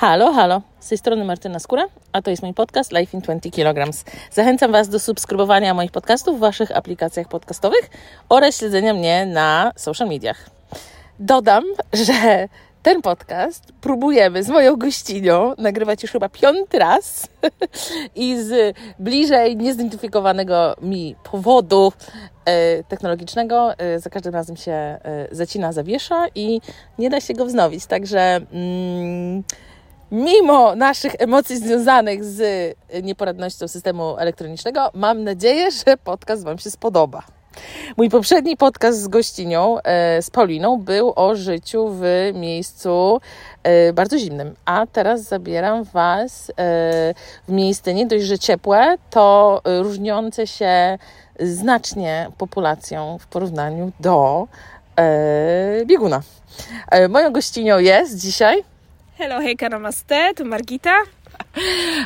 Halo, halo. Z tej strony Martyna Skóra, a to jest mój podcast Life in 20 kg. Zachęcam Was do subskrybowania moich podcastów w Waszych aplikacjach podcastowych oraz śledzenia mnie na social mediach. Dodam, że ten podcast próbujemy z moją gościnią nagrywać już chyba piąty raz i z bliżej niezidentyfikowanego mi powodu e, technologicznego e, za każdym razem się e, zacina, zawiesza i nie da się go wznowić. Także mm, mimo naszych emocji związanych z nieporadnością systemu elektronicznego, mam nadzieję, że podcast Wam się spodoba. Mój poprzedni podcast z gościnią, e, z Pauliną, był o życiu w miejscu e, bardzo zimnym, a teraz zabieram Was e, w miejsce nie dość, że ciepłe, to różniące się znacznie populacją w porównaniu do bieguna. Moją gościnią jest dzisiaj Hello, hejka, namaste, tu Margita.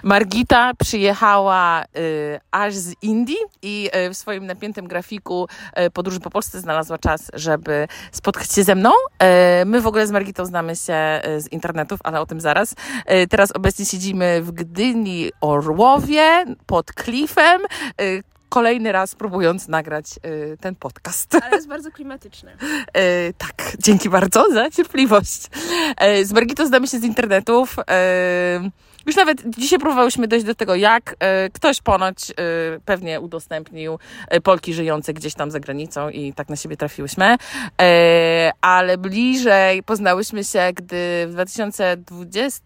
Margita przyjechała y, aż z Indii i y, w swoim napiętym grafiku y, podróży po Polsce znalazła czas, żeby spotkać się ze mną. Y, my w ogóle z Margitą znamy się y, z internetów, ale o tym zaraz. Y, teraz obecnie siedzimy w Gdyni Orłowie pod klifem kolejny raz próbując nagrać y, ten podcast. Ale jest bardzo klimatyczny. y, tak, dzięki bardzo za cierpliwość. Y, z Margitą znamy się z internetów. Y, już nawet dzisiaj próbowałyśmy dojść do tego, jak y, ktoś ponoć y, pewnie udostępnił Polki żyjące gdzieś tam za granicą i tak na siebie trafiłyśmy. Ale bliżej poznałyśmy się, gdy w 2020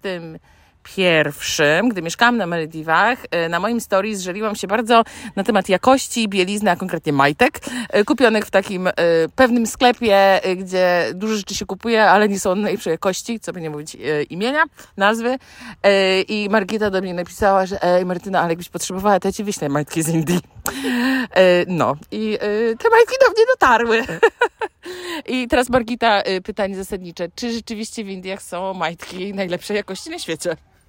pierwszym, gdy mieszkałam na Malediwach, e, na moim stories żeliłam się bardzo na temat jakości bielizny, a konkretnie majtek, e, kupionych w takim e, pewnym sklepie, gdzie dużo rzeczy się kupuje, ale nie są najlepszej jakości, co by nie mówić imienia, nazwy. I Margita do mnie napisała, że ej Martyna, ale jakbyś potrzebowała, to ja ci wyślę majtki z Indii. No i te majtki do mnie dotarły. I teraz Margita, pytanie zasadnicze. Czy rzeczywiście w Indiach są majtki najlepszej jakości na świecie?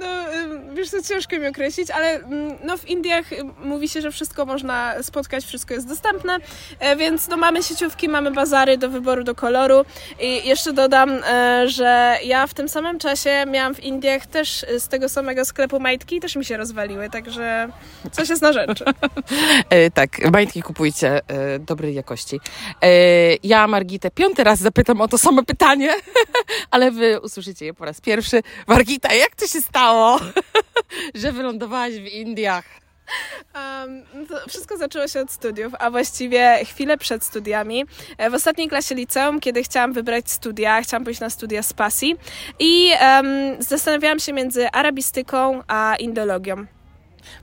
No, wiesz co, ciężko mi określić, ale mm, no, w Indiach mówi się, że wszystko można spotkać, wszystko jest dostępne, e, więc no, mamy sieciówki, mamy bazary do wyboru, do koloru i jeszcze dodam, e, że ja w tym samym czasie miałam w Indiach też z tego samego sklepu majtki i też mi się rozwaliły, także coś jest na rzeczy. e, tak, majtki kupujcie e, dobrej jakości. E, ja Margitę piąty raz zapytam o to samo pytanie, ale wy usłyszycie je po raz pierwszy. Margita, jak to się stało, że wylądowałaś w Indiach? Um, wszystko zaczęło się od studiów, a właściwie chwilę przed studiami. E, w ostatniej klasie liceum, kiedy chciałam wybrać studia, chciałam pójść na studia z pasji i um, zastanawiałam się między arabistyką a indologią.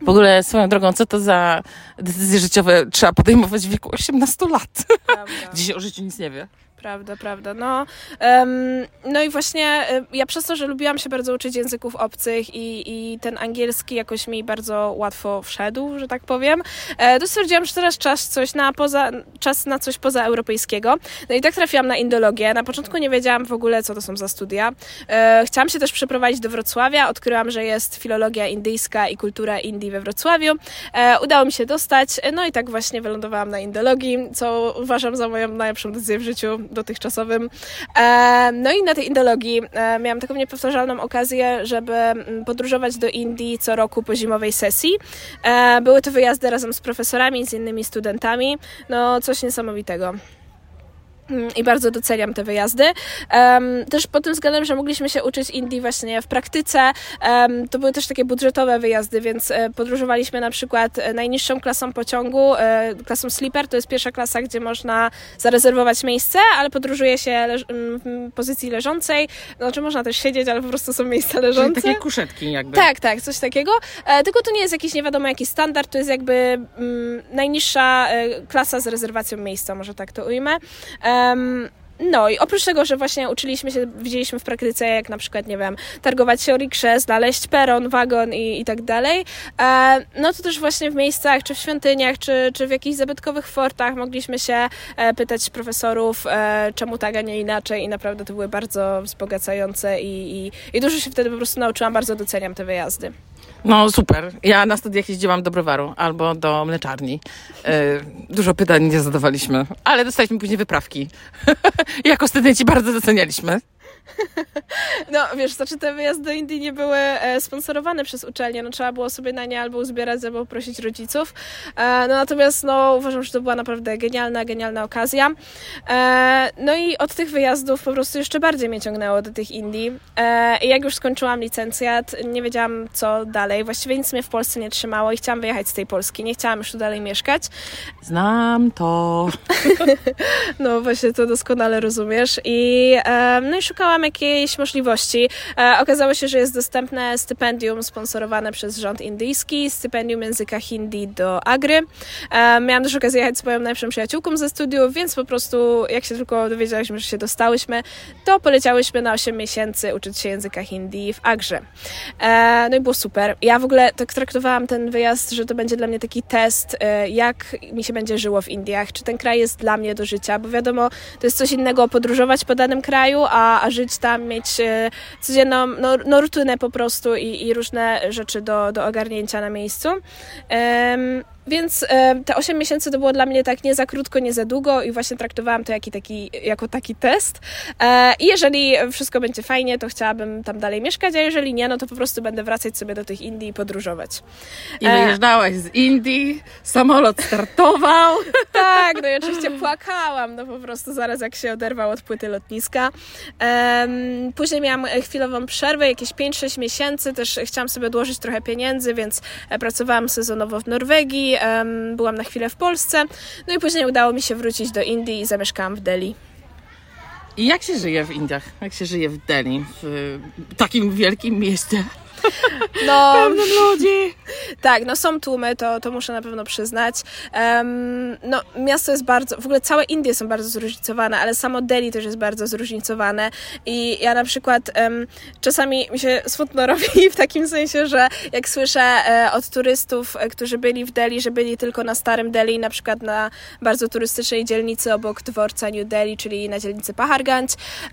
W ogóle swoją drogą, co to za decyzje życiowe trzeba podejmować w wieku 18 lat? Prawda. Dzisiaj o życiu nic nie wie. Prawda, prawda. No, um, no i właśnie ja przez to, że lubiłam się bardzo uczyć języków obcych i, i ten angielski jakoś mi bardzo łatwo wszedł, że tak powiem, e, to stwierdziłam, że teraz czas coś na poza, czas na coś pozaeuropejskiego. No i tak trafiłam na indologię. Na początku nie wiedziałam w ogóle, co to są za studia. E, chciałam się też przeprowadzić do Wrocławia. Odkryłam, że jest filologia indyjska i kultura Indii we Wrocławiu. E, udało mi się dostać. No i tak właśnie wylądowałam na indologii, co uważam za moją najlepszą decyzję w życiu dotychczasowym. E, no i na tej indologii e, miałam taką niepowtarzalną okazję, żeby mm, podróżować do Indii co roku po zimowej sesji. E, były to wyjazdy razem z profesorami, z innymi studentami. No coś niesamowitego i bardzo doceniam te wyjazdy. Um, też pod tym względem, że mogliśmy się uczyć Indii właśnie w praktyce. Um, to były też takie budżetowe wyjazdy, więc e, podróżowaliśmy na przykład e, najniższą klasą pociągu, e, klasą sleeper, to jest pierwsza klasa, gdzie można zarezerwować miejsce, ale podróżuje się w pozycji leżącej. Znaczy można też siedzieć, ale po prostu są miejsca leżące. Czyli takie kuszetki jakby. Tak, tak, coś takiego. E, tylko to nie jest jakiś nie wiadomo jaki standard, to jest jakby mm, najniższa klasa z rezerwacją miejsca, może tak to ujmę. E, Um, No i oprócz tego, że właśnie uczyliśmy się, widzieliśmy w praktyce, jak na przykład, nie wiem, targować się o rikrze, znaleźć peron, wagon i, i tak dalej, e, no to też właśnie w miejscach, czy w świątyniach, czy, czy w jakichś zabytkowych fortach mogliśmy się e, pytać profesorów, e, czemu tak, a nie inaczej i naprawdę to były bardzo wzbogacające i, i, i dużo się wtedy po prostu nauczyłam, bardzo doceniam te wyjazdy. No super. Ja na studiach jeździłam do browaru albo do mleczarni. Dużo pytań nie zadawaliśmy, ale dostaliśmy później wyprawki. jako studenci bardzo docenialiśmy. No wiesz, znaczy te wyjazdy do Indii nie były e, sponsorowane przez uczelnię, no trzeba było sobie na nie albo uzbierać, albo prosić rodziców. E, no natomiast no uważam, że to była naprawdę genialna, genialna okazja. E, no i od tych wyjazdów po prostu jeszcze bardziej mnie ciągnęło do tych Indii. I jak już skończyłam licencjat, nie wiedziałam co dalej. Właściwie nic mnie w Polsce nie trzymało i chciałam wyjechać z tej Polski. Nie chciałam już tu dalej mieszkać. Znam to. No właśnie, to doskonale rozumiesz. I, no i szukałam jakiejś możliwości. E, okazało się, że jest dostępne stypendium sponsorowane przez rząd indyjski, stypendium języka hindi do Agry. E, miałam też okazję jechać z moją najlepszą przyjaciółką ze studiów, więc po prostu jak się tylko dowiedziałyśmy, że się dostałyśmy, to poleciałyśmy na 8 miesięcy uczyć się języka hindi w Agrze. E, no i było super. Ja w ogóle tak traktowałam ten wyjazd, że to będzie dla mnie taki test, jak mi się będzie żyło w Indiach, czy ten kraj jest dla mnie do życia, bo wiadomo, to jest coś innego podróżować po danym kraju, a, a żyć tam, mieć e, codzienną no, no, rutynę po prostu i, i różne rzeczy do, do ogarnięcia na miejscu. Em, więc e, te 8 miesięcy to było dla mnie tak nie za krótko, nie za długo i właśnie traktowałam to taki, jako taki test. E, I jeżeli wszystko będzie fajnie, to chciałabym tam dalej mieszkać, a jeżeli nie, no to po prostu będę wracać sobie do tych Indii i podróżować. I wyjeżdżałaś z Indii, samolot startował. Tak, no i oczywiście płakałam, no po prostu zaraz jak się oderwał od płyty lotniska. Później miałam chwilową przerwę, jakieś 5-6 miesięcy, też chciałam sobie odłożyć trochę pieniędzy, więc e, pracowałam sezonowo w Norwegii, byłam na chwilę w Polsce, no i później udało mi się wrócić do Indii i zamieszkałam w Delhi. I jak się żyje w Indiach? Jak się żyje w Delhi, w takim wielkim mieście? No, Pełnym ludzi. Tak, no są tłumy, to, to muszę na pewno przyznać. Um, no, miasto jest bardzo, w ogóle całe Indie są bardzo zróżnicowane, ale samo Delhi też jest bardzo zróżnicowane i ja na przykład um, czasami mi się smutno robi w takim sensie, że jak słyszę e, od turystów, e, którzy byli w Delhi, że byli tylko na starym Delhi, na przykład na bardzo turystycznej dzielnicy obok dworca New Delhi, czyli na dzielnicy Paharganj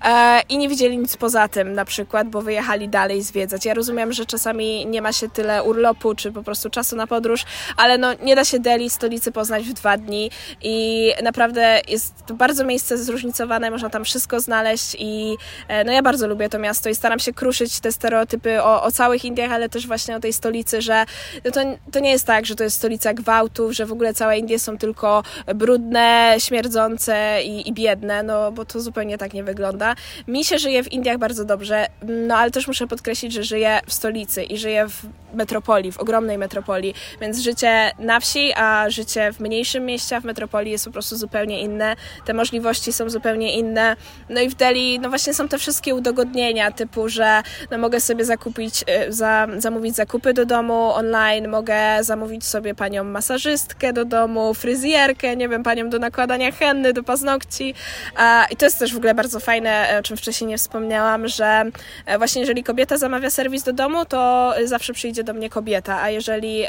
e, i nie widzieli nic poza tym na przykład, bo wyjechali dalej zwiedzać. Ja rozumiem, że czasami nie ma się tyle urlopu, czy po prostu czasu na podróż, ale no nie da się Delhi, stolicy poznać w dwa dni i naprawdę jest to bardzo miejsce zróżnicowane, można tam wszystko znaleźć i e, no ja bardzo lubię to miasto i staram się kruszyć te stereotypy o, o całych Indiach, ale też właśnie o tej stolicy, że no to, to nie jest tak, że to jest stolica gwałtów, że w ogóle całe Indie są tylko brudne, śmierdzące i, i biedne, no bo to zupełnie tak nie wygląda. Mi się żyje w Indiach bardzo dobrze, no ale też muszę podkreślić, że żyję w stolicy i żyję w metropolii, w ogromnej metropolii, więc życie na wsi, a życie w mniejszym mieście, w metropolii jest po prostu zupełnie inne. Te możliwości są zupełnie inne. No i w Delhi, no właśnie są te wszystkie udogodnienia, typu, że no mogę sobie zakupić, y, za, zamówić zakupy do domu online, mogę zamówić sobie panią masażystkę do domu, fryzjerkę, nie wiem, panią do nakładania henny, do paznokci. I to jest też w ogóle bardzo fajne, o czym wcześniej nie wspomniałam, że e, właśnie jeżeli kobieta zamawia serwis do domu, to zawsze przyjdzie do mnie kobieta, a jeżeli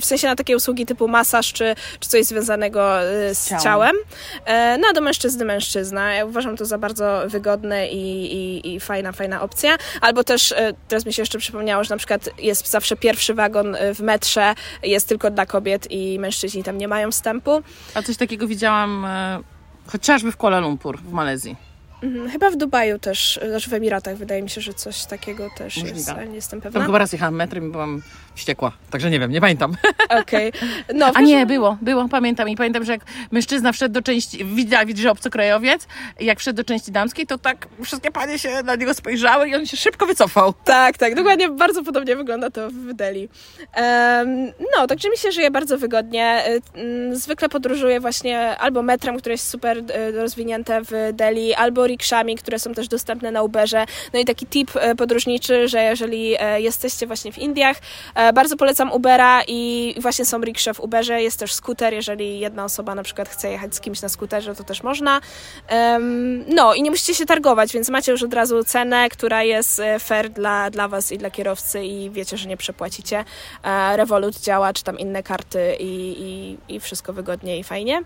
w sensie na takie usługi typu masaż czy, czy coś związanego y, z Ciałem. ciałem, e, no a do mężczyzny mężczyzna. Ja uważam to za bardzo wygodne i, i, i fajna, fajna opcja. Albo też, e, teraz mi się jeszcze przypomniało, że na przykład jest zawsze pierwszy wagon e, w metrze, jest tylko dla kobiet i mężczyźni tam nie mają wstępu. A coś takiego widziałam e, chociażby w Kuala Lumpur w Malezji. Mhm, Chyba w Dubaju też, znaczy w Emiratach wydaje mi się, że coś takiego też jest, Możliwe. ale nie jestem Tam pewna. chyba raz jechałam metrem i byłam wściekła. Także nie wiem, nie pamiętam. Okej. No, w A nie, było, było, pamiętam. I pamiętam, że jak mężczyzna wszedł do części, widziała, widzi, że obcokrajowiec, i jak wszedł do części damskiej, to tak wszystkie panie się na niego spojrzały i on się szybko wycofał. Tak, tak, dokładnie bardzo podobnie wygląda to w Delhi. Em, no, także mi się żyje bardzo wygodnie. Y, Zwykle podróżuję właśnie albo metrem, które jest super y, rozwinięte w Delhi, albo rikszami, które są też dostępne na Uberze. No i taki tip y, podróżniczy, że jeżeli jesteście właśnie w Indiach, e, bardzo polecam Ubera i właśnie są riksze w Uberze. Jest też skuter, jeżeli jedna osoba na przykład chce jechać z kimś na skuterze, to też można. No i nie musicie się targować, więc macie już od razu cenę, która jest e, fair dla, dla Was i dla kierowcy i wiecie, że nie przepłacicie. E, Revolut działa, czy tam inne karty i, i, i wszystko wygodnie i fajnie.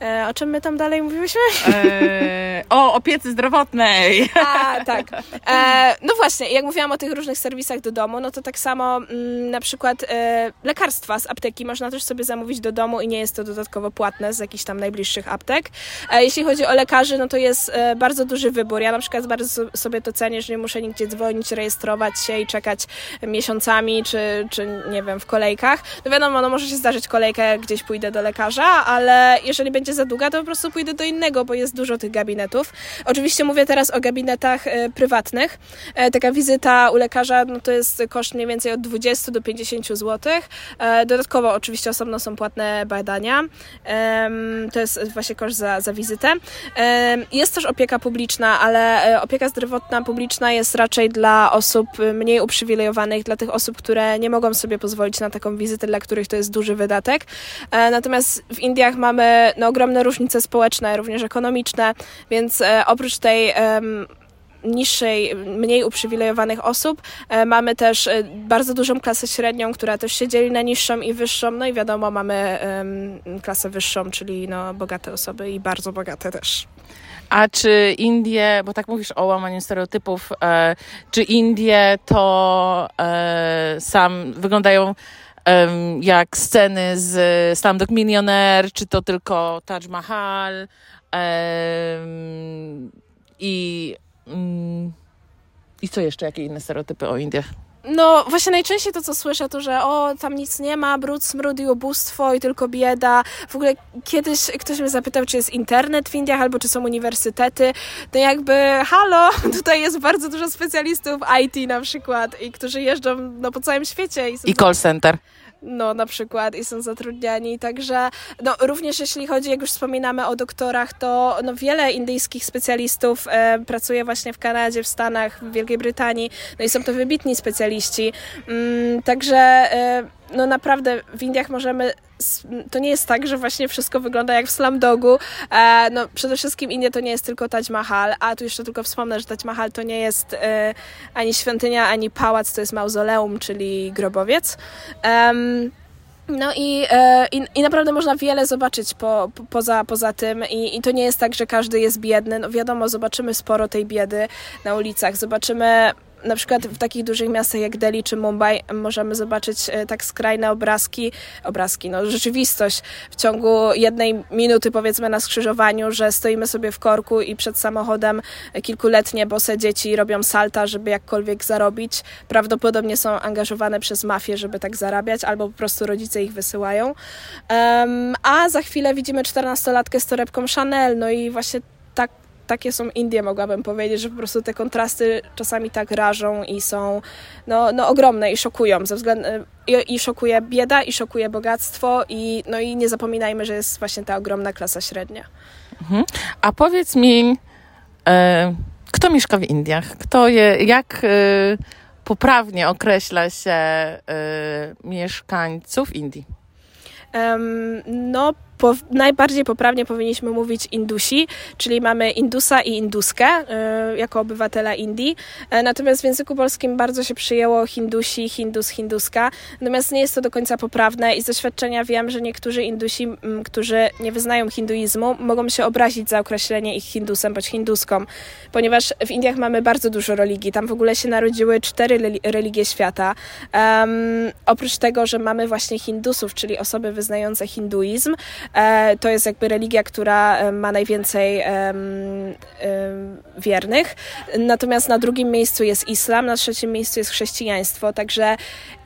E, O czym my tam dalej mówiłyśmy? Eee, o opiece zdrowotnej. A, tak. E, no właśnie, jak mówiłam o tych różnych serwisach do domu, no to tak samo mm, na przykład e, lekarstwa z apteki można też sobie zamówić do domu i nie jest to dodatkowo płatne z jakichś tam najbliższych aptek. E, jeśli chodzi o lekarzy, no to jest e, bardzo duży wybór. Ja na przykład bardzo sobie to cenię, że nie muszę nigdzie dzwonić, rejestrować się i czekać miesiącami, czy, czy nie wiem, w kolejkach. No wiadomo, no może się zdarzyć kolejka, jak gdzieś pójdę do lekarza, ale jeżeli będzie za długa, to po prostu pójdę do innego, bo jest dużo tych gabinetów. Oczywiście mówię teraz o gabinetach e, prywatnych. E, taka wizyta u lekarza, no to jest koszt mniej więcej od 20 do 50 zł. E, dodatkowo oczywiście osobno są płatne badania. To jest właśnie koszt za, za wizytę. Jest też opieka publiczna, ale e, opieka zdrowotna publiczna jest raczej dla osób mniej uprzywilejowanych, dla tych osób, które nie mogą sobie pozwolić na taką wizytę, dla których to jest duży wydatek. E, natomiast w Indiach mamy no, ogromne różnice społeczne, również ekonomiczne, więc oprócz tej niższej, mniej uprzywilejowanych osób. E, mamy też e, bardzo dużą klasę średnią, która też się dzieli na niższą i wyższą. No i wiadomo, mamy klasę wyższą, czyli no, bogate osoby i bardzo bogate też. A czy Indie, bo tak mówisz o łamaniu stereotypów, e, czy Indie to e, sam wyglądają jak sceny z Slumdog Millionaire, czy to tylko Taj Mahal i, i co jeszcze, jakie inne stereotypy o Indiach? No, właśnie najczęściej to, co słyszę, to, że o, tam nic nie ma, brud, smród i ubóstwo i tylko bieda. W ogóle kiedyś ktoś mnie zapytał, czy jest internet w Indiach albo czy są uniwersytety. To jakby, halo, tutaj jest bardzo dużo specjalistów IT na przykład i którzy jeżdżą no, po całym świecie. I, I call center no na przykład i są zatrudniani, także no również jeśli chodzi, jak już wspominamy o doktorach, to no, wiele indyjskich specjalistów e, pracuje właśnie w Kanadzie, w Stanach, w Wielkiej Brytanii, no i są to wybitni specjaliści, mm, także e, no naprawdę w Indiach możemy to nie jest tak, że właśnie wszystko wygląda jak w Slumdogu. E, no, przede wszystkim Indie to nie jest tylko Taj Mahal, a tu jeszcze tylko wspomnę, że Taj Mahal to nie jest e, ani świątynia, ani pałac, to jest mauzoleum, czyli grobowiec. No i, e, i, i, naprawdę można wiele zobaczyć po, po, poza, poza tym I, i to nie jest tak, że każdy jest biedny. No wiadomo, zobaczymy sporo tej biedy na ulicach, zobaczymy na przykład w takich dużych miastach jak Delhi czy Mumbai możemy zobaczyć e, tak skrajne obrazki, obrazki, no rzeczywistość w ciągu jednej minuty powiedzmy na skrzyżowaniu, że stoimy sobie w korku i przed samochodem kilkuletnie bose dzieci robią salta, żeby jakkolwiek zarobić. Prawdopodobnie są angażowane przez mafię, żeby tak zarabiać, albo po prostu rodzice ich wysyłają. Um, a za chwilę widzimy 14-latkę z torebką Chanel, no i właśnie takie są Indie, mogłabym powiedzieć, że po prostu te kontrasty czasami tak rażą i są no, no ogromne i szokują ze względu i, i szokuje bieda, i szokuje bogactwo i no i nie zapominajmy, że jest właśnie ta ogromna klasa średnia. Mhm. A powiedz mi, e, kto mieszka w Indiach? Kto je, jak e, poprawnie określa się e, mieszkańców Indii? Um, no, po, najbardziej poprawnie powinniśmy mówić Indusi, czyli mamy Indusa i Induskę y, jako obywatela Indii. E, natomiast w języku polskim bardzo się przyjęło Hindusi, Hindus, Hinduska. Natomiast nie jest to do końca poprawne i z doświadczenia wiem, że niektórzy Indusi, którzy nie wyznają hinduizmu, mogą się obrazić za określenie ich Hindusem bądź Hinduską, ponieważ w Indiach mamy bardzo dużo religii. Tam w ogóle się narodziły cztery religie świata. Um, oprócz tego, że mamy właśnie Hindusów, czyli osoby wyznające hinduizm, E, to jest jakby religia, która e, ma najwięcej wiernych. Natomiast na drugim miejscu jest islam, na trzecim miejscu jest chrześcijaństwo. Także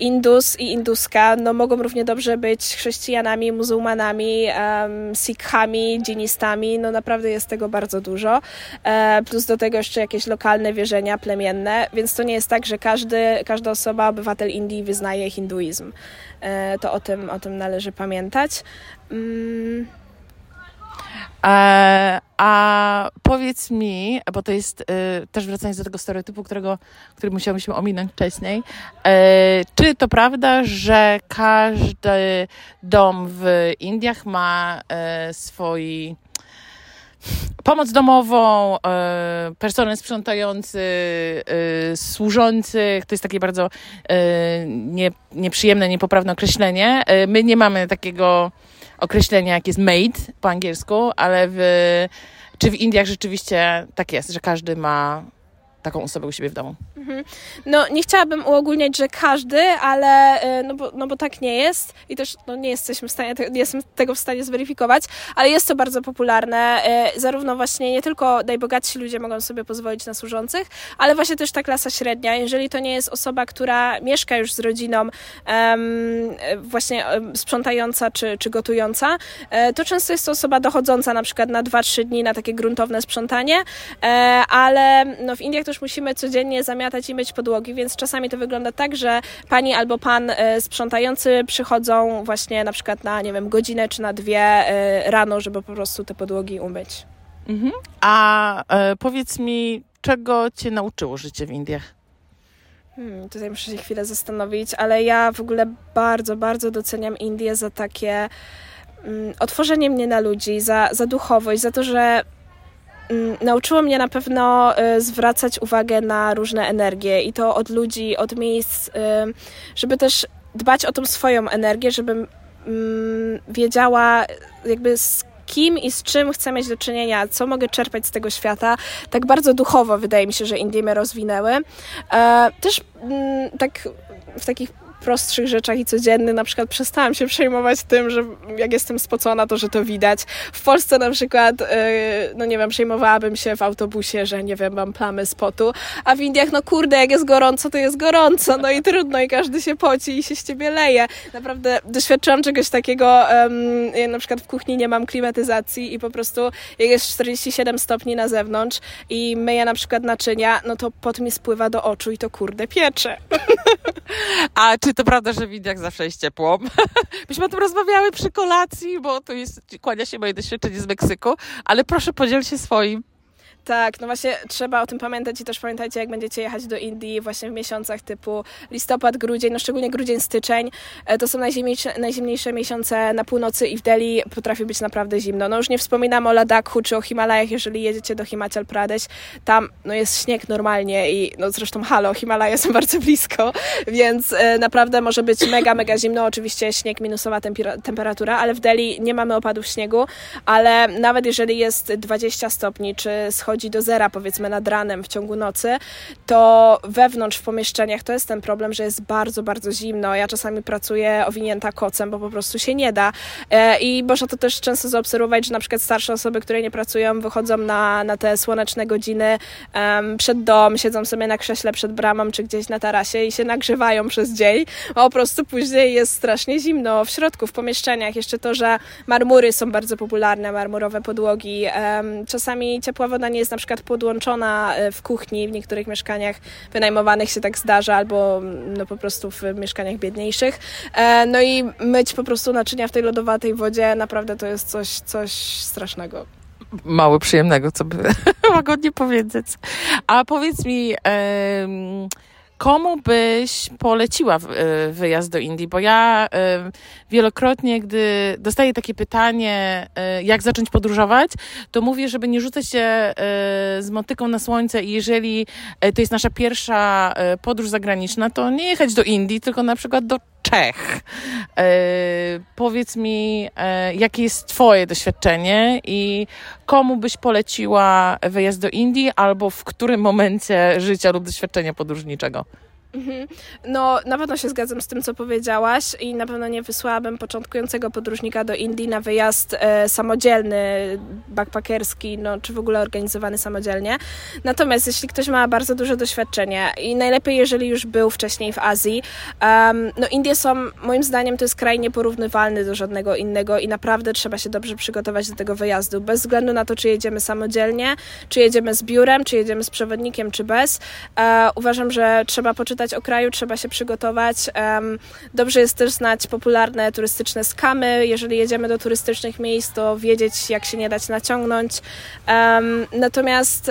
Indus i Induska no, mogą równie dobrze być chrześcijanami, muzułmanami, um, sikhami, dżinistami. No naprawdę jest tego bardzo dużo. E, plus do tego jeszcze jakieś lokalne wierzenia plemienne, więc to nie jest tak, że każdy, każda osoba, obywatel Indii wyznaje hinduizm. E, to o tym, o tym należy pamiętać. Mm. A, e, a powiedz mi, bo to jest y, też wracając do tego stereotypu, którego, który musiałyśmy ominąć wcześniej, y, czy to prawda, że każdy dom w Indiach ma y, swój pomoc domową, personel sprzątający, e, służący, to jest takie bardzo nie, nieprzyjemne, niepoprawne określenie. My nie mamy takiego określenia, jak jest maid po angielsku, ale w Czy w Indiach rzeczywiście tak jest, że każdy ma taką osobę u siebie w domu. Mhm. No, nie chciałabym uogólniać, że każdy, ale y, no bo, no bo tak nie jest i też no, nie jesteśmy w stanie, nie jestem tego w stanie zweryfikować, ale jest to bardzo popularne. Y, zarówno właśnie nie tylko najbogatsi ludzie mogą sobie pozwolić na służących, ale właśnie też ta klasa średnia. Jeżeli to nie jest osoba, która mieszka już z rodziną, właśnie sprzątająca czy, czy gotująca, y, to często jest to osoba dochodząca na przykład na 2-3 dni na takie gruntowne sprzątanie, ale no, w Indiach to musimy codziennie zamiatać i myć podłogi, więc czasami to wygląda tak, że pani albo pan e, sprzątający przychodzą właśnie na przykład na, nie wiem, godzinę czy na dwie e, rano, żeby po prostu te podłogi umyć. Mhm. A e, powiedz mi, czego cię nauczyło życie w Indiach? Hmm, tutaj muszę się chwilę zastanowić, ale ja w ogóle bardzo, bardzo doceniam Indię za takie um, otworzenie mnie na ludzi, za, za duchowość, za to, że Mm, nauczyło mnie na pewno y, zwracać uwagę na różne energie i to od ludzi, od miejsc, y, żeby też dbać o tą swoją energię, żebym mm, wiedziała jakby z kim i z czym chcę mieć do czynienia, co mogę czerpać z tego świata. Tak bardzo duchowo wydaje mi się, że Indie mnie rozwinęły. E, też mm, tak w takich prostszych rzeczach i codziennych. Na przykład przestałam się przejmować tym, że jak jestem spocona, to że to widać. W Polsce na przykład, yy, no nie wiem, przejmowałabym się w autobusie, że nie wiem, mam plamy spotu, a w Indiach, no kurde, jak jest gorąco, to jest gorąco, no i trudno i każdy się poci i się z ciebie leje. Naprawdę doświadczyłam czegoś takiego, na przykład w kuchni nie mam klimatyzacji i po prostu jak jest 47 stopni na zewnątrz i myję na przykład naczynia, no to pot mi spływa do oczu i to kurde piecze. A czy to prawda, że w zawsze jest ciepło? Myśmy o tym rozmawiały przy kolacji, bo to jest, kłania się moje doświadczenie z Meksyku, ale proszę podziel się swoim. Tak, no właśnie trzeba o tym pamiętać i też pamiętajcie, jak będziecie jechać do Indii właśnie w miesiącach typu listopad, grudzień, no szczególnie grudzień, styczeń. E, to są najzimniejsze, najzimniejsze miesiące na północy i w Delhi potrafi być naprawdę zimno. No już nie wspominam o Ladakhu czy o Himalajach, jeżeli jedziecie do Himachal Pradesh. Tam no jest śnieg normalnie i no zresztą halo, Himalaje są bardzo blisko, więc e, naprawdę może być mega, mega zimno. Oczywiście śnieg, minusowa temperatura, ale w Delhi nie mamy opadów śniegu, ale nawet jeżeli jest 20 stopni, czy schodzi dochodzi do zera, powiedzmy nad ranem w ciągu nocy, to wewnątrz w pomieszczeniach to jest ten problem, że jest bardzo, bardzo zimno. Ja czasami pracuję owinięta kocem, bo po prostu się nie da. E, I można to też często zaobserwować, że na przykład starsze osoby, które nie pracują, wychodzą na, na te słoneczne godziny um, przed dom, siedzą sobie na krześle przed bramą czy gdzieś na tarasie i się nagrzewają przez dzień, a po prostu później jest strasznie zimno w środku, w pomieszczeniach. Jeszcze to, że marmury są bardzo popularne, marmurowe podłogi. Um, czasami ciepła woda nie jest na przykład podłączona e, w kuchni, w niektórych mieszkaniach wynajmowanych się tak zdarza, albo no po prostu w mieszkaniach biedniejszych. E, no i myć po prostu naczynia w tej lodowatej wodzie, naprawdę to jest coś, coś strasznego mało przyjemnego, co by łagodnie powiedzieć. A powiedz mi, komu byś poleciła e, wyjazd do Indii? Bo ja wielokrotnie, gdy dostaję takie pytanie, e, jak zacząć podróżować, to mówię, żeby nie rzucać się e, z motyką na słońce i jeżeli to jest nasza pierwsza podróż zagraniczna, to nie jechać do Indii, tylko na przykład do Czech. powiedz mi, jakie jest Twoje doświadczenie i komu byś poleciła wyjazd do Indii albo w którym momencie życia lub doświadczenia podróżniczego? Mhm. No, na pewno się zgadzam z tym, co powiedziałaś i na pewno nie wysłałabym początkującego podróżnika do Indii na wyjazd e, samodzielny, backpackerski, no, czy w ogóle organizowany samodzielnie. Natomiast jeśli ktoś ma bardzo duże doświadczenie i najlepiej, jeżeli już był wcześniej w Azji, um, no Indie są, moim zdaniem, to jest kraj nieporównywalny do żadnego innego i naprawdę trzeba się dobrze przygotować do tego wyjazdu, bez względu na to, czy jedziemy samodzielnie, czy jedziemy z biurem, czy jedziemy z przewodnikiem, czy bez. E, uważam, że trzeba poczytać o kraju, trzeba się przygotować. Dobrze jest też znać popularne turystyczne skamy. Jeżeli jedziemy do turystycznych miejsc, to wiedzieć, jak się nie dać naciągnąć. Natomiast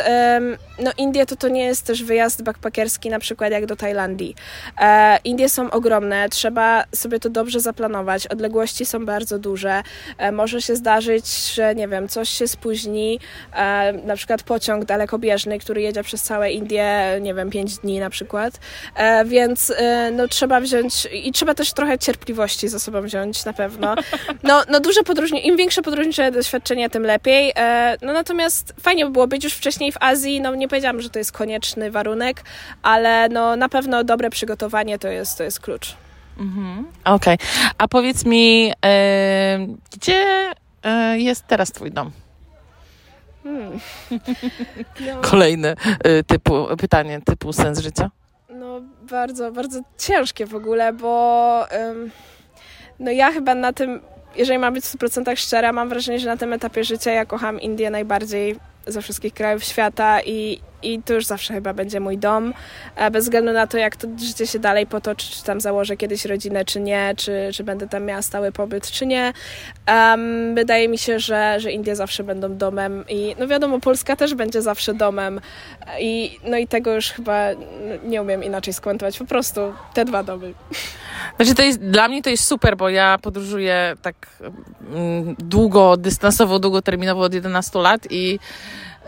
no Indie to to nie jest też wyjazd backpackerski na przykład jak do Tajlandii. E, Indie są ogromne, trzeba sobie to dobrze zaplanować, odległości są bardzo duże, e, może się zdarzyć, że nie wiem, coś się spóźni, e, na przykład pociąg dalekobieżny, który jedzie przez całe Indie, nie wiem, 5 dni na przykład, e, więc e, no trzeba wziąć i trzeba też trochę cierpliwości ze sobą wziąć na pewno. No, no duże podróżnie, im większe podróżnicze doświadczenie, tym lepiej. E, no natomiast fajnie by było być już wcześniej w Azji, no nie powiedziałam, że to jest konieczny warunek, ale no na pewno dobre przygotowanie to jest, to jest klucz. Mhm. Okej. Okay. A powiedz mi, e, gdzie e, jest teraz twój dom? Hmm. No. Kolejne y, typu, pytanie typu sens życia? No bardzo, bardzo ciężkie w ogóle, bo ym, no ja chyba na tym, jeżeli mam być w 100% szczera, mam wrażenie, że na tym etapie życia ja kocham Indię najbardziej ze wszystkich krajów świata i, i to już zawsze chyba będzie mój dom, e, bez względu na to, jak to życie się dalej potoczy, czy tam założę kiedyś rodzinę, czy nie, czy, czy będę tam miała stały pobyt, czy nie. Um, wydaje mi się, że, że Indie zawsze będą domem i no wiadomo, Polska też będzie zawsze domem i no i tego już chyba nie umiem inaczej skomentować, po prostu te dwa domy. Znaczy to jest, dla mnie to jest super, bo ja podróżuję tak mm, długo, dystansowo, długoterminowo od 11 lat i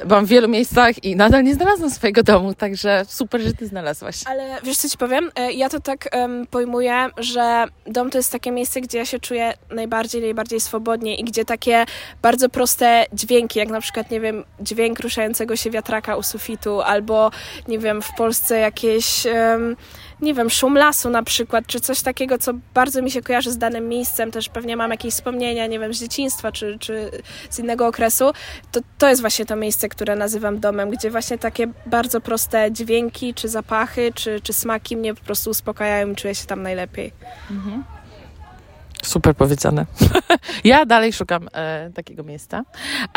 byłam w wielu miejscach i nadal nie znalazłam swojego domu, także super, że ty znalazłaś. Ale wiesz co ci powiem? E, ja to tak um, pojmuję, że dom to jest takie miejsce, gdzie ja się czuję najbardziej, najbardziej swobodnie i gdzie takie bardzo proste dźwięki, jak na przykład, nie wiem, dźwięk ruszającego się wiatraka u sufitu, albo, nie wiem, w Polsce jakieś... Um, nie wiem, szum lasu na przykład, czy coś takiego, co bardzo mi się kojarzy z danym miejscem, też pewnie mam jakieś wspomnienia, nie wiem, z dzieciństwa, czy, czy z innego okresu, to, to jest właśnie to miejsce, które nazywam domem, gdzie właśnie takie bardzo proste dźwięki, czy zapachy, czy, czy smaki mnie po prostu uspokajają i czuję się tam najlepiej. Mhm. Super powiedziane. ja dalej szukam e, takiego miejsca.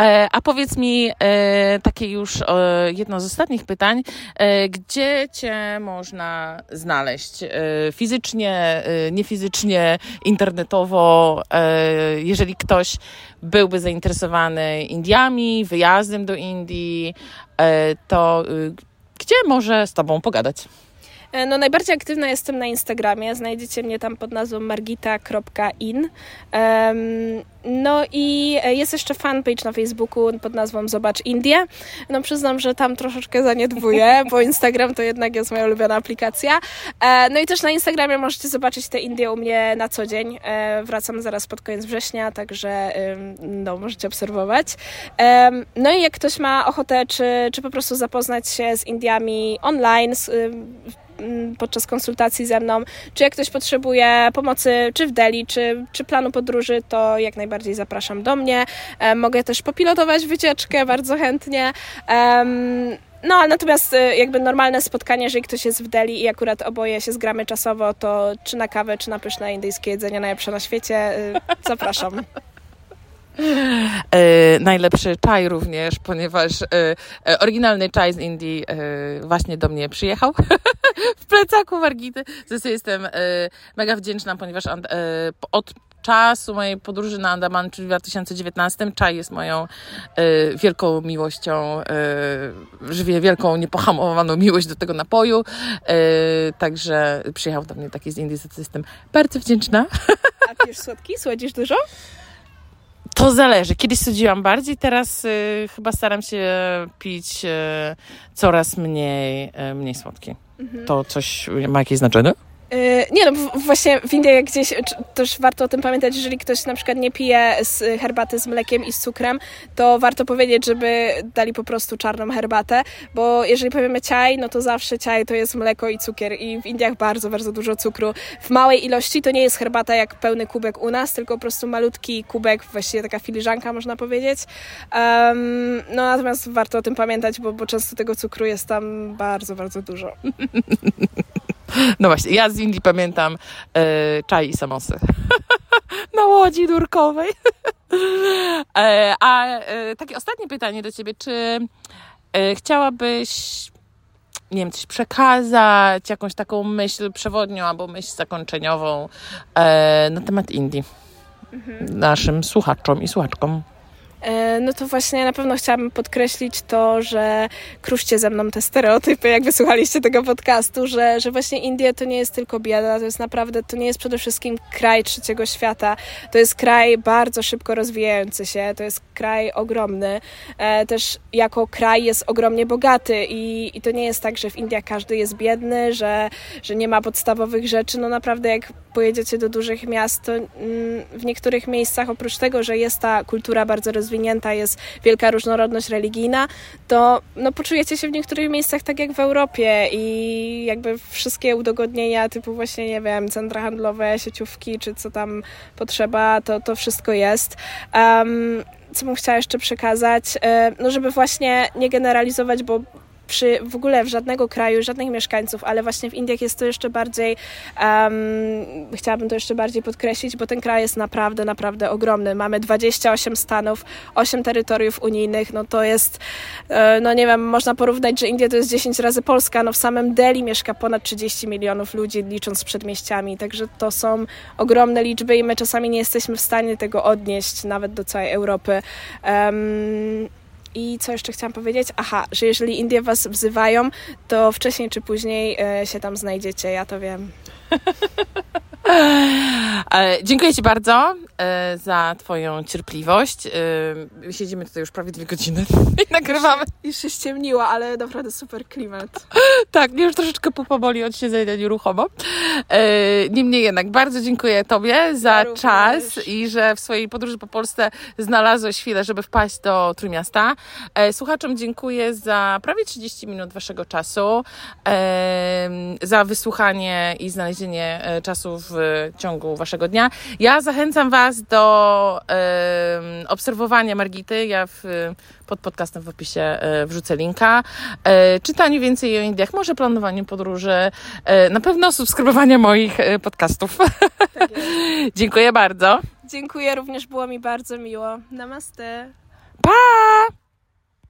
E, a powiedz mi e, takie już e, jedno z ostatnich pytań. E, gdzie cię można znaleźć? E, fizycznie, niefizycznie, internetowo? jeżeli ktoś byłby zainteresowany Indiami, wyjazdem do Indii, to gdzie może z tobą pogadać? E, no najbardziej aktywna jestem na Instagramie, znajdziecie mnie tam pod nazwą margita.in. No i e, jest jeszcze fanpage na Facebooku pod nazwą Zobacz Indię. No przyznam, że tam troszeczkę zaniedbuję, bo Instagram to jednak jest moja ulubiona aplikacja. E, no i też na Instagramie możecie zobaczyć te Indie u mnie na co dzień. Wracam zaraz pod koniec września, także no, możecie obserwować. No i jak ktoś ma ochotę, czy, czy po prostu zapoznać się z Indiami online, z, podczas konsultacji ze mną, czy jak ktoś potrzebuje pomocy, czy w Delhi, czy, czy planu podróży, to jak najbardziej zapraszam do mnie. E, mogę też popilotować wycieczkę bardzo chętnie. No, natomiast e, jakby normalne spotkanie, jeżeli ktoś jest w Delhi i akurat oboje się zgramy czasowo, to czy na kawę, czy na pyszne indyjskie jedzenie najlepsze na świecie, e, zapraszam. E, najlepszy czaj również, ponieważ e, e, oryginalny czaj z Indii e, właśnie do mnie przyjechał w plecaku Wargity. Zresztą jestem e, mega wdzięczna, ponieważ e, od czasu mojej podróży na Andaman, czyli w 2019, czaj jest moją wielką miłością, żywię wielką, niepohamowaną miłość do tego napoju. także przyjechał do mnie taki z Indii, za co jestem bardzo wdzięczna. A pijesz słodki? Słodzisz dużo? To zależy. Kiedyś sądziłam bardziej, teraz y, chyba staram się pić y, coraz mniej, y, mniej słodki. Mhm. To coś ma jakieś znaczenie? Y, nie no, właśnie w Indiach gdzieś też warto o tym pamiętać, jeżeli ktoś na przykład nie pije z herbaty z mlekiem i z cukrem, to warto powiedzieć, żeby dali po prostu czarną herbatę, bo jeżeli powiemy ciaj, no to zawsze ciaj to jest mleko i cukier i w Indiach bardzo, bardzo dużo cukru. W małej ilości to nie jest herbata jak pełny kubek u nas, tylko po prostu malutki kubek, właściwie taka filiżanka można powiedzieć. Um, no natomiast warto o tym pamiętać, bo, bo często tego cukru jest tam bardzo, bardzo dużo. No właśnie, ja z Indii pamiętam e, czaj i samosy. Na łodzi nurkowej. e, a e, takie ostatnie pytanie do ciebie. Czy e, chciałabyś nie wiem, coś przekazać, jakąś taką myśl przewodnią albo myśl zakończeniową e, na temat Indii mhm. naszym słuchaczom i słuchaczkom? E, no to właśnie na pewno chciałabym podkreślić to, że kruszcie ze mną te stereotypy, jak wysłuchaliście tego podcastu, że, że właśnie Indie to nie jest tylko bieda, to jest naprawdę, to nie jest przede wszystkim kraj trzeciego świata, to jest kraj bardzo szybko rozwijający się, to jest kraj ogromny, e, też jako kraj jest ogromnie bogaty i, i to nie jest tak, że w Indiach każdy jest biedny, że, że nie ma podstawowych rzeczy, no naprawdę jak pojedziecie do dużych miast, to mm, w niektórych miejscach oprócz tego, że jest ta kultura bardzo rozwinięta, jest wielka różnorodność religijna, to no, poczujecie się w niektórych miejscach tak jak w Europie i jakby wszystkie udogodnienia typu właśnie, nie wiem, centra handlowe, sieciówki, czy co tam potrzeba, to, to wszystko jest. Um, co bym chciała jeszcze przekazać, e, no żeby właśnie nie generalizować, bo przy w ogóle w żadnego kraju, żadnych mieszkańców, ale właśnie w Indiach jest to jeszcze bardziej, um, chciałabym to jeszcze bardziej podkreślić, bo ten kraj jest naprawdę, naprawdę ogromny. Mamy 28 stanów, 8 terytoriów unijnych, no to jest, e, no nie wiem, można porównać, że India to jest 10 razy Polska, no w samym Delhi mieszka ponad 30 milionów ludzi, licząc przedmieściami, także to są ogromne liczby i my czasami nie jesteśmy w stanie tego odnieść nawet do całej Europy. Um, i co jeszcze chciałam powiedzieć? Aha, że jeżeli Indie was wzywają, to wcześniej czy później e, się tam znajdziecie, ja to wiem. Dziękuję Ci bardzo e, za Twoją cierpliwość. E, siedzimy tutaj już prawie dwie godziny i nagrywamy. Już się ściemniło, ale naprawdę super klimat. tak, mnie już troszeczkę popowoli od siedzenia nieruchomo. E, niemniej jednak bardzo dziękuję Tobie za ja czas i że w swojej podróży po Polsce znalazłeś chwilę, żeby wpaść do Trójmiasta. Słuchaczom dziękuję za prawie 30 minut Waszego czasu, za wysłuchanie i znalezienie czasu w ciągu waszego dnia. Ja zachęcam was do y, obserwowania Margity. Ja w, pod podcastem w opisie y, wrzucę linka. Y, czytaniu więcej o Indiach, może planowaniu podróży, y, na pewno subskrybowania moich podcastów. Tak Dziękuję bardzo. Dziękuję, również było mi bardzo miło. Namaste. Pa!